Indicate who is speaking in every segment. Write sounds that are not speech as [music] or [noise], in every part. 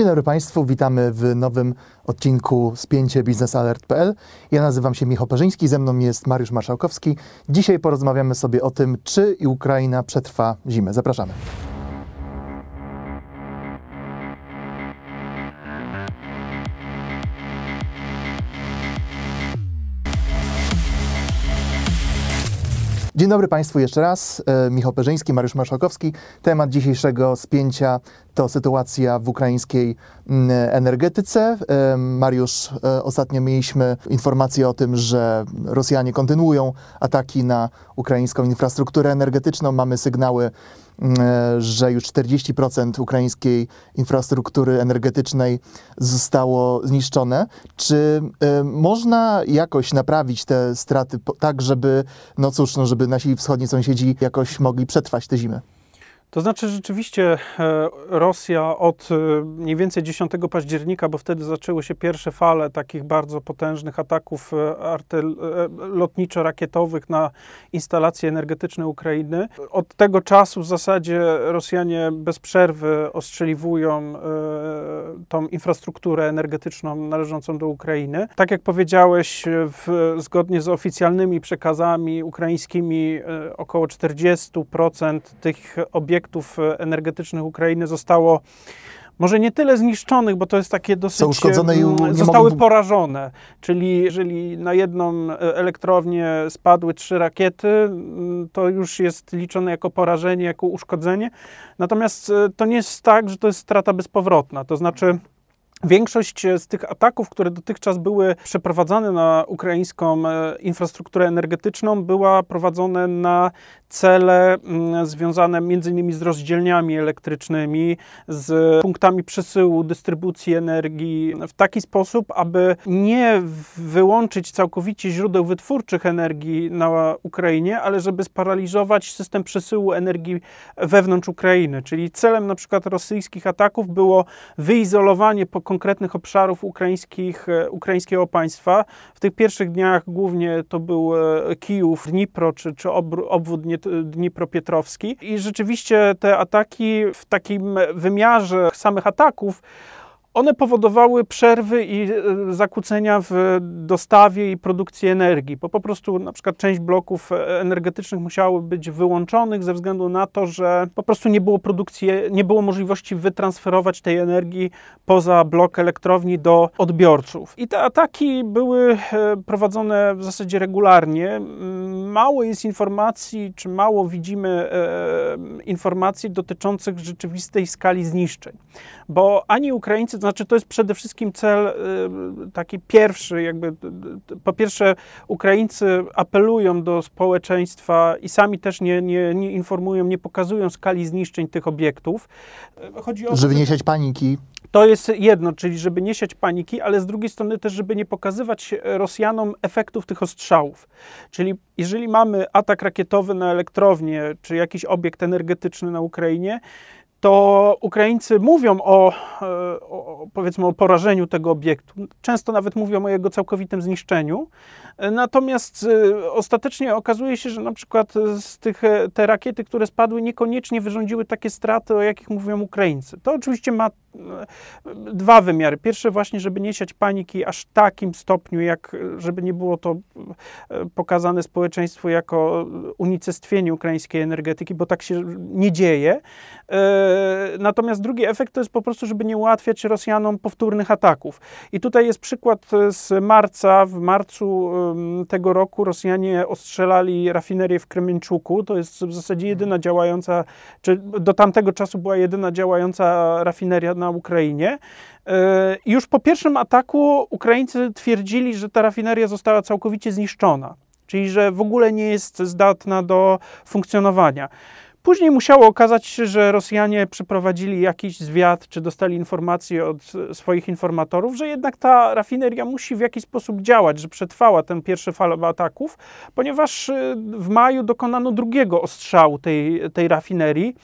Speaker 1: Dzień dobry Państwu, witamy w nowym odcinku Spięcie biznesalert.pl. Ja nazywam się Michał Perzyński, ze mną jest Mariusz Marszałkowski. Dzisiaj porozmawiamy sobie o tym, czy Ukraina przetrwa zimę. Zapraszamy. Dzień dobry Państwu jeszcze raz. E, Michał Perzyński, Mariusz Marszałkowski. Temat dzisiejszego spięcia to sytuacja w ukraińskiej mm, energetyce. E, Mariusz, e, ostatnio mieliśmy informację o tym, że Rosjanie kontynuują ataki na ukraińską infrastrukturę energetyczną. Mamy sygnały że już 40% ukraińskiej infrastruktury energetycznej zostało zniszczone. Czy e, można jakoś naprawić te straty tak, żeby, no cóż, no, żeby nasi wschodni sąsiedzi jakoś mogli przetrwać tę zimę?
Speaker 2: To znaczy rzeczywiście e, Rosja od e, mniej więcej 10 października, bo wtedy zaczęły się pierwsze fale takich bardzo potężnych ataków e, lotniczo-rakietowych na instalacje energetyczne Ukrainy. Od tego czasu w zasadzie Rosjanie bez przerwy ostrzeliwują tą infrastrukturę energetyczną należącą do Ukrainy. Tak jak powiedziałeś, w, zgodnie z oficjalnymi przekazami ukraińskimi około 40% tych obiektów obiektów e, energetycznych Ukrainy zostało może nie tyle zniszczonych, bo to jest takie dosyć... Są
Speaker 1: uszkodzone i
Speaker 2: mm, Zostały mogą... porażone. Czyli jeżeli na jedną e, elektrownię spadły trzy rakiety, mm, to już jest liczone jako porażenie, jako uszkodzenie. Natomiast e, to nie jest tak, że to jest strata bezpowrotna. To znaczy Większość z tych ataków, które dotychczas były przeprowadzane na ukraińską infrastrukturę energetyczną, była prowadzone na cele mm, związane m.in. z rozdzielniami elektrycznymi, z punktami przesyłu, dystrybucji energii w taki sposób, aby nie wyłączyć całkowicie źródeł wytwórczych energii na Ukrainie, ale żeby sparaliżować system przesyłu energii wewnątrz Ukrainy. Czyli celem na przykład rosyjskich ataków było wyizolowanie po konkretnych obszarów ukraińskich, e, ukraińskiego państwa. W tych pierwszych dniach głównie to był e, Kijów, Dnipro czy, czy obwód Dnipropietrowski. I rzeczywiście te ataki w takim wymiarze samych ataków one powodowały przerwy i e, zakłócenia w dostawie i produkcji energii, bo po prostu na przykład część bloków e, energetycznych musiały być wyłączonych ze względu na to, że po prostu nie było produkcji, nie było możliwości wytransferować tej energii poza blok elektrowni do odbiorców. I te ataki były e, prowadzone w zasadzie regularnie. Mało jest informacji, czy mało widzimy informacji dotyczących rzeczywistej skali zniszczeń, bo ani Ukraińcy, znaczy to jest przede wszystkim cel y, taki pierwszy, jakby po pierwsze Ukraińcy apelują do społeczeństwa i sami też nie, nie, nie informują, nie pokazują skali zniszczeń tych obiektów.
Speaker 1: Chodzi o żeby nie siać paniki.
Speaker 2: To jest jedno, czyli żeby nie siać paniki, ale z drugiej strony też, żeby nie pokazywać Rosjanom efektów tych ostrzałów. Czyli jeżeli mamy atak rakietowy na elektrownię, czy jakiś obiekt energetyczny na Ukrainie, to Ukraińcy mówią o, e, o, powiedzmy o porażeniu tego obiektu. Często nawet mówią o jego całkowitym zniszczeniu. Natomiast e, ostatecznie okazuje się, że na przykład z tych, e, te rakiety, które spadły, niekoniecznie wyrządziły takie straty, o jakich mówią Ukraińcy. To oczywiście ma dwa wymiary. Pierwsze właśnie, żeby nie siać paniki aż takim stopniu, jak żeby nie było to pokazane społeczeństwu jako unicestwienie ukraińskiej energetyki, bo tak się nie dzieje. Natomiast drugi efekt to jest po prostu, żeby nie ułatwiać Rosjanom powtórnych ataków. I tutaj jest przykład z marca. W marcu tego roku Rosjanie ostrzelali rafinerię w Kremenczuku. To jest w zasadzie jedyna działająca, czy do tamtego czasu była jedyna działająca rafineria na Ukrainie. E, już po pierwszym ataku Ukraińcy twierdzili, że ta rafineria została całkowicie zniszczona, czyli że w ogóle nie jest zdatna do funkcjonowania. Później musiało okazać się, że Rosjanie przeprowadzili jakiś zwiat, czy dostali informacje od swoich informatorów, że jednak ta rafineria musi w jakiś sposób działać, że przetrwała ten pierwszy falę ataków, ponieważ y, w maju dokonano drugiego ostrzału tej, tej rafinerii.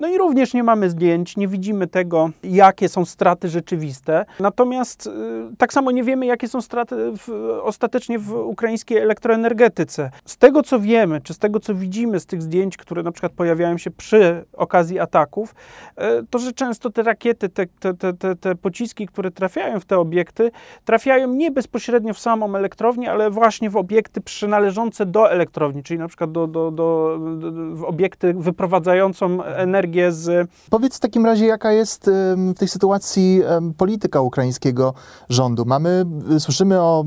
Speaker 2: No i również nie mamy zdjęć, nie widzimy tego, jakie są straty rzeczywiste. Natomiast y, tak samo nie wiemy, jakie są straty w, ostatecznie w ukraińskiej elektroenergetyce. Z tego, co wiemy, czy z tego, co widzimy z tych zdjęć, które na przykład pojawiają się przy okazji ataków, y, to że często te rakiety, te, te, te, te pociski, które trafiają w te obiekty, trafiają nie bezpośrednio w samą elektrownię, ale właśnie w obiekty przynależące do elektrowni, czyli na przykład do, do, do, do w obiekty wyprowadzającą energię z.
Speaker 1: Powiedz w takim razie, jaka jest w tej sytuacji polityka ukraińskiego rządu. Mamy, słyszymy o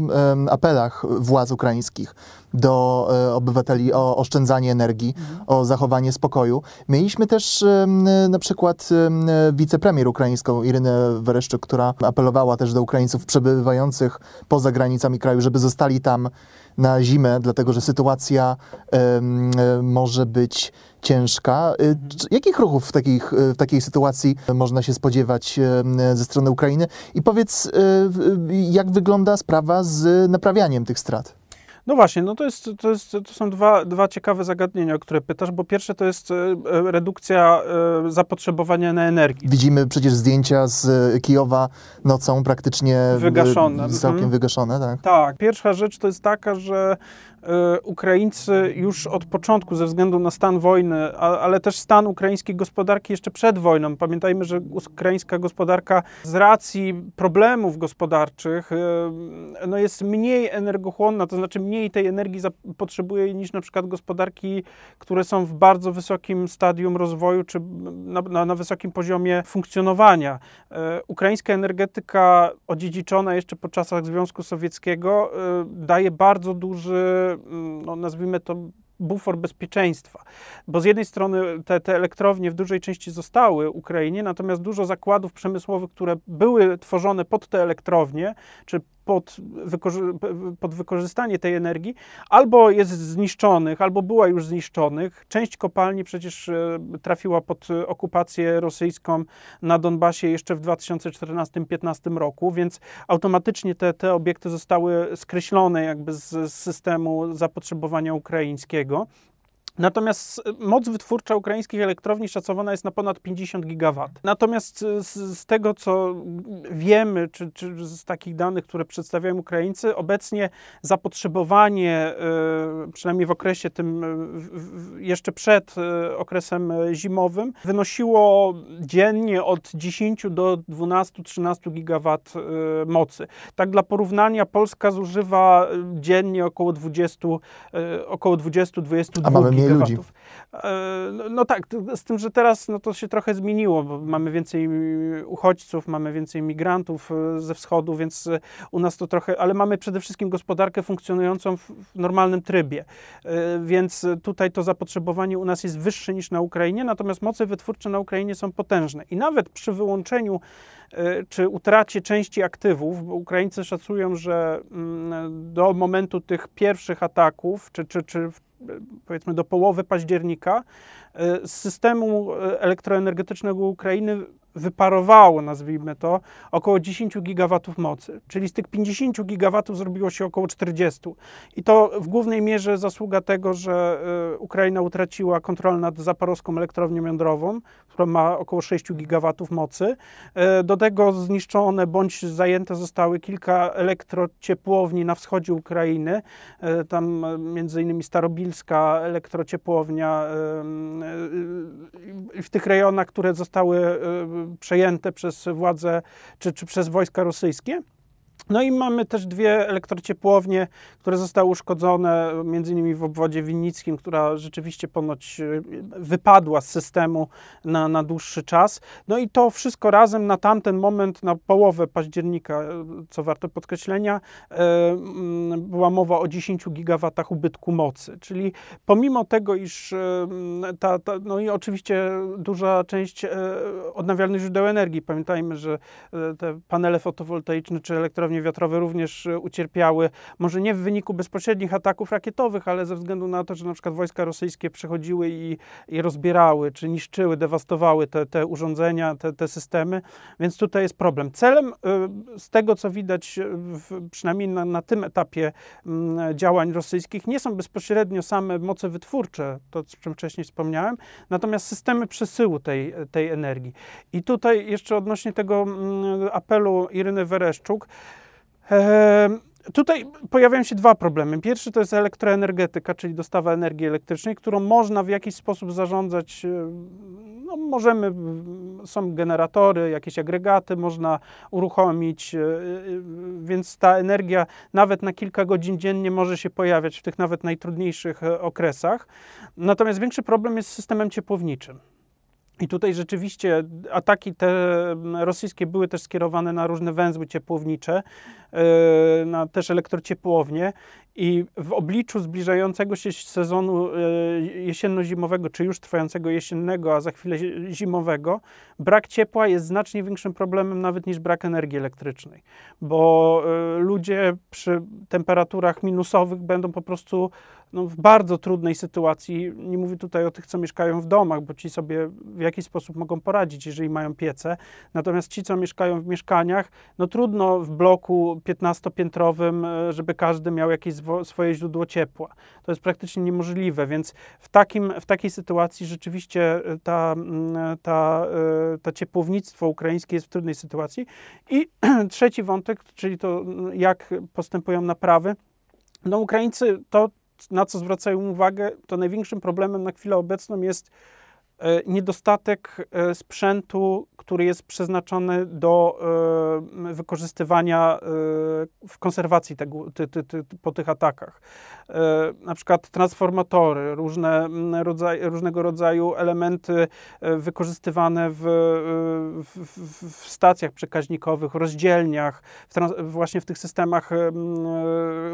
Speaker 1: apelach władz ukraińskich do e, obywateli o oszczędzanie energii, mhm. o zachowanie spokoju. Mieliśmy też na przykład wicepremier ukraińską Irynę Wereszczyk, która apelowała też do Ukraińców przebywających poza granicami kraju, żeby zostali tam na zimę, dlatego że sytuacja może być ciężka. Y, mhm. Jakich ruchów w, takich, w takiej sytuacji można się spodziewać ze strony Ukrainy? I powiedz, y, jak wygląda sprawa z naprawianiem tych strat?
Speaker 2: No właśnie, no to, jest, to, jest, to są dwa, dwa ciekawe zagadnienia, o które pytasz, bo pierwsze to jest redukcja zapotrzebowania na energię.
Speaker 1: Widzimy przecież zdjęcia z Kijowa nocą praktycznie
Speaker 2: wygaszone.
Speaker 1: Całkiem mhm. wygaszone, tak?
Speaker 2: Tak. Pierwsza rzecz to jest taka, że Ukraińcy już od początku, ze względu na stan wojny, ale też stan ukraińskiej gospodarki jeszcze przed wojną. Pamiętajmy, że ukraińska gospodarka z racji problemów gospodarczych e, no jest mniej energochłonna, to znaczy mniej tej energii potrzebuje niż na przykład gospodarki, które są w bardzo wysokim stadium rozwoju czy na, na, na wysokim poziomie funkcjonowania. E, ukraińska energetyka odziedziczona jeszcze po czasach Związku Sowieckiego daje bardzo duży no, nazwijmy to bufor bezpieczeństwa. Bo z jednej strony te, te elektrownie w dużej części zostały Ukrainie, natomiast dużo zakładów przemysłowych, które były tworzone pod te elektrownie, czy pod, pod wykorzystanie tej energii, albo jest zniszczonych, albo była już zniszczonych. Część kopalni przecież e, trafiła pod okupację rosyjską na Donbasie jeszcze w 2014-2015 roku, więc automatycznie te, te obiekty zostały skreślone jakby z systemu zapotrzebowania ukraińskiego. Natomiast moc wytwórcza ukraińskich elektrowni szacowana jest na ponad 50 gigawat. Natomiast z, z tego, co wiemy, czy, czy, z takich danych, które przedstawiają Ukraińcy, obecnie zapotrzebowanie, y, przynajmniej w okresie tym jeszcze przed okresem zimowym, wynosiło dziennie od 10 do 12-13 gigawat y, mocy. Tak dla porównania Polska zużywa dziennie około 20, około 20-22
Speaker 1: ludzi.
Speaker 2: E, no, no, tak, z tym, że teraz no, to się trochę zmieniło, bo mamy więcej uchodźców, mamy więcej migrantów e, ze wschodu, więc e, u nas to trochę, ale mamy przede wszystkim gospodarkę funkcjonującą w, w normalnym trybie, więc tutaj to zapotrzebowanie u nas jest wyższe niż na Ukrainie, natomiast moce wytwórcze na Ukrainie są potężne. I nawet przy wyłączeniu czy utracie części aktywów, bo Ukraińcy szacują, że mm, do momentu tych pierwszych ataków, czy, czy, czy powiedzmy do połowy października e, z systemu e, elektroenergetycznego Ukrainy wyparowało, nazwijmy to, około 10 gigawatów mocy. Czyli z tych 50 gigawatów zrobiło się około 40. I to w głównej mierze zasługa tego, że e, Ukraina utraciła kontrolę nad zaporowską elektrownią jądrową, która ma około 6 gigawatów mocy. E, do tego zniszczone bądź zajęte zostały kilka elektrociepłowni na wschodzie Ukrainy. E, tam między innymi Starobilska elektrociepłownia w tych rejonach, które zostały przejęte przez władze czy, czy przez wojska rosyjskie. No i mamy też dwie elektrociepłownie, które zostały uszkodzone, między innymi w obwodzie winnickim, która rzeczywiście ponoć e, wypadła z systemu na, na dłuższy czas. No i to wszystko razem na tamten moment, na połowę października, e, co warto podkreślenia, e, była mowa o 10 gigawatach ubytku mocy. Czyli pomimo tego, iż ta, ta no i oczywiście duża część odnawialnych źródeł energii, pamiętajmy, że te panele fotowoltaiczne czy elektrownie wiatrowe również ucierpiały, może nie w wyniku bezpośrednich ataków rakietowych, ale ze względu na to, że na przykład wojska rosyjskie przychodziły i, i rozbierały, czy niszczyły, dewastowały te, te urządzenia, te, te systemy, więc tutaj jest problem. Celem z tego, co widać w, przynajmniej na, na tym etapie działań rosyjskich, nie są bezpośrednio same moce wytwórcze, to o czym wcześniej wspomniałem, natomiast systemy przesyłu tej, tej energii. I tutaj jeszcze odnośnie tego mm, apelu Iryny Wereszczuk, e, Tutaj pojawiają się dwa problemy. Pierwszy to jest elektroenergetyka, czyli dostawa energii elektrycznej, którą można w jakiś sposób zarządzać. E, no, możemy, są generatory, jakieś agregaty można uruchomić, e, więc ta energia nawet na kilka godzin dziennie może się pojawiać w tych nawet najtrudniejszych okresach. Natomiast większy problem jest z systemem ciepłowniczym. I tutaj rzeczywiście ataki te rosyjskie były też skierowane na różne węzły ciepłownicze, e, na też elektrociepłownie i w obliczu zbliżającego się sezonu e, jesienno-zimowego, czy już trwającego jesiennego, a za chwilę zimowego, brak ciepła jest znacznie większym problemem nawet niż brak energii elektrycznej, bo e, ludzie przy temperaturach minusowych będą po prostu no, w bardzo trudnej sytuacji. Nie mówię tutaj o tych, co mieszkają w domach, bo ci sobie w jakiś sposób mogą poradzić, jeżeli mają piece. Natomiast ci, co mieszkają w mieszkaniach, no trudno w bloku 15-piętrowym, e, żeby każdy miał jakieś swoje źródło ciepła. To jest praktycznie niemożliwe, więc w, takim, w takiej sytuacji rzeczywiście ta, mm, ta, e, ta ciepłownictwo ukraińskie jest w trudnej sytuacji. I [clears throat] trzeci wątek, czyli to, jak postępują naprawy. No, Ukraińcy to na co zwracają uwagę, to największym problemem na chwilę obecną jest e, niedostatek e, sprzętu, który jest przeznaczony do e, wykorzystywania w konserwacji tego, ty, ty, ty, po tych atakach. Na przykład transformatory, różne rodzaj, różnego rodzaju elementy wykorzystywane w, w, w stacjach przekaźnikowych, rozdzielniach, w właśnie w tych systemach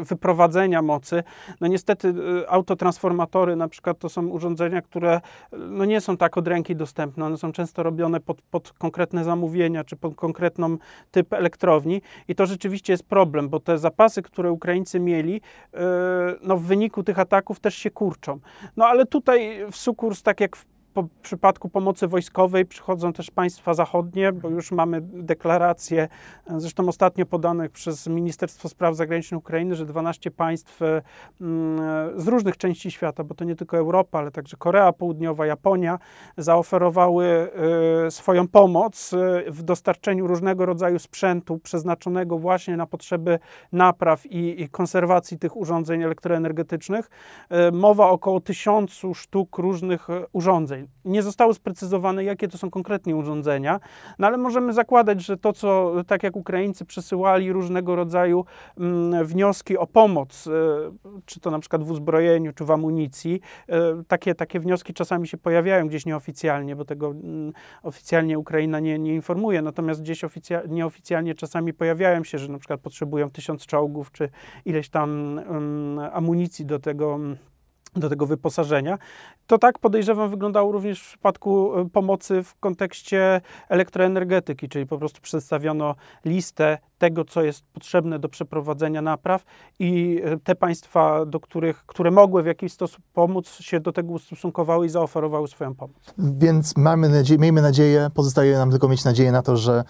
Speaker 2: wyprowadzenia mocy. No niestety autotransformatory na przykład to są urządzenia, które no nie są tak od ręki dostępne. One są często robione pod, pod konkretne zamówienia czy pod konkretną typ elektrowni i to rzeczywiście jest problem, bo te zapasy, które Ukraińcy mieli, y, no w wyniku tych ataków też się kurczą. No ale tutaj w Sukurs, tak jak w po przypadku pomocy wojskowej przychodzą też państwa zachodnie, bo już mamy deklaracje, zresztą ostatnio podanych przez Ministerstwo Spraw Zagranicznych Ukrainy, że 12 państw mm, z różnych części świata, bo to nie tylko Europa, ale także Korea Południowa, Japonia, zaoferowały y, swoją pomoc y, w dostarczeniu różnego rodzaju sprzętu przeznaczonego właśnie na potrzeby napraw i, konserwacji tych urządzeń elektroenergetycznych. Mowa około tysiącu sztuk różnych urządzeń. Nie zostało sprecyzowane, jakie to są konkretnie urządzenia, no ale możemy zakładać, że to, co tak jak Ukraińcy przesyłali różnego rodzaju mm, wnioski o pomoc, e, czy to na przykład w uzbrojeniu, czy w amunicji, e, takie, takie wnioski czasami się pojawiają gdzieś nieoficjalnie, bo tego mm, oficjalnie Ukraina nie, nie informuje, natomiast gdzieś nieoficjalnie czasami pojawiają się, że na przykład potrzebują tysiąc czołgów, czy ileś tam um, amunicji do tego do tego wyposażenia. To tak podejrzewam wyglądało również w przypadku e, pomocy w kontekście elektroenergetyki, czyli po prostu przedstawiono listę tego, co jest potrzebne do przeprowadzenia napraw i e, te państwa, do których, które mogły w jakiś sposób pomóc, się do tego ustosunkowały i zaoferowały swoją pomoc.
Speaker 1: Więc mamy nadzieję, miejmy nadzieję, pozostaje nam tylko mieć nadzieję na to, że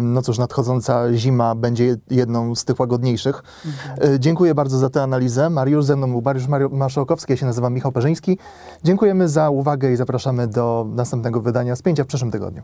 Speaker 1: no cóż, nadchodząca zima będzie jedną z tych łagodniejszych. Mhm. E, dziękuję bardzo za tę analizę. Mariusz, ze mną był Mariusz Marszałkowski, ja się nazywam Michał Perzyński. Dziękujemy za uwagę i zapraszamy do następnego wydania spięcia w przyszłym tygodniu.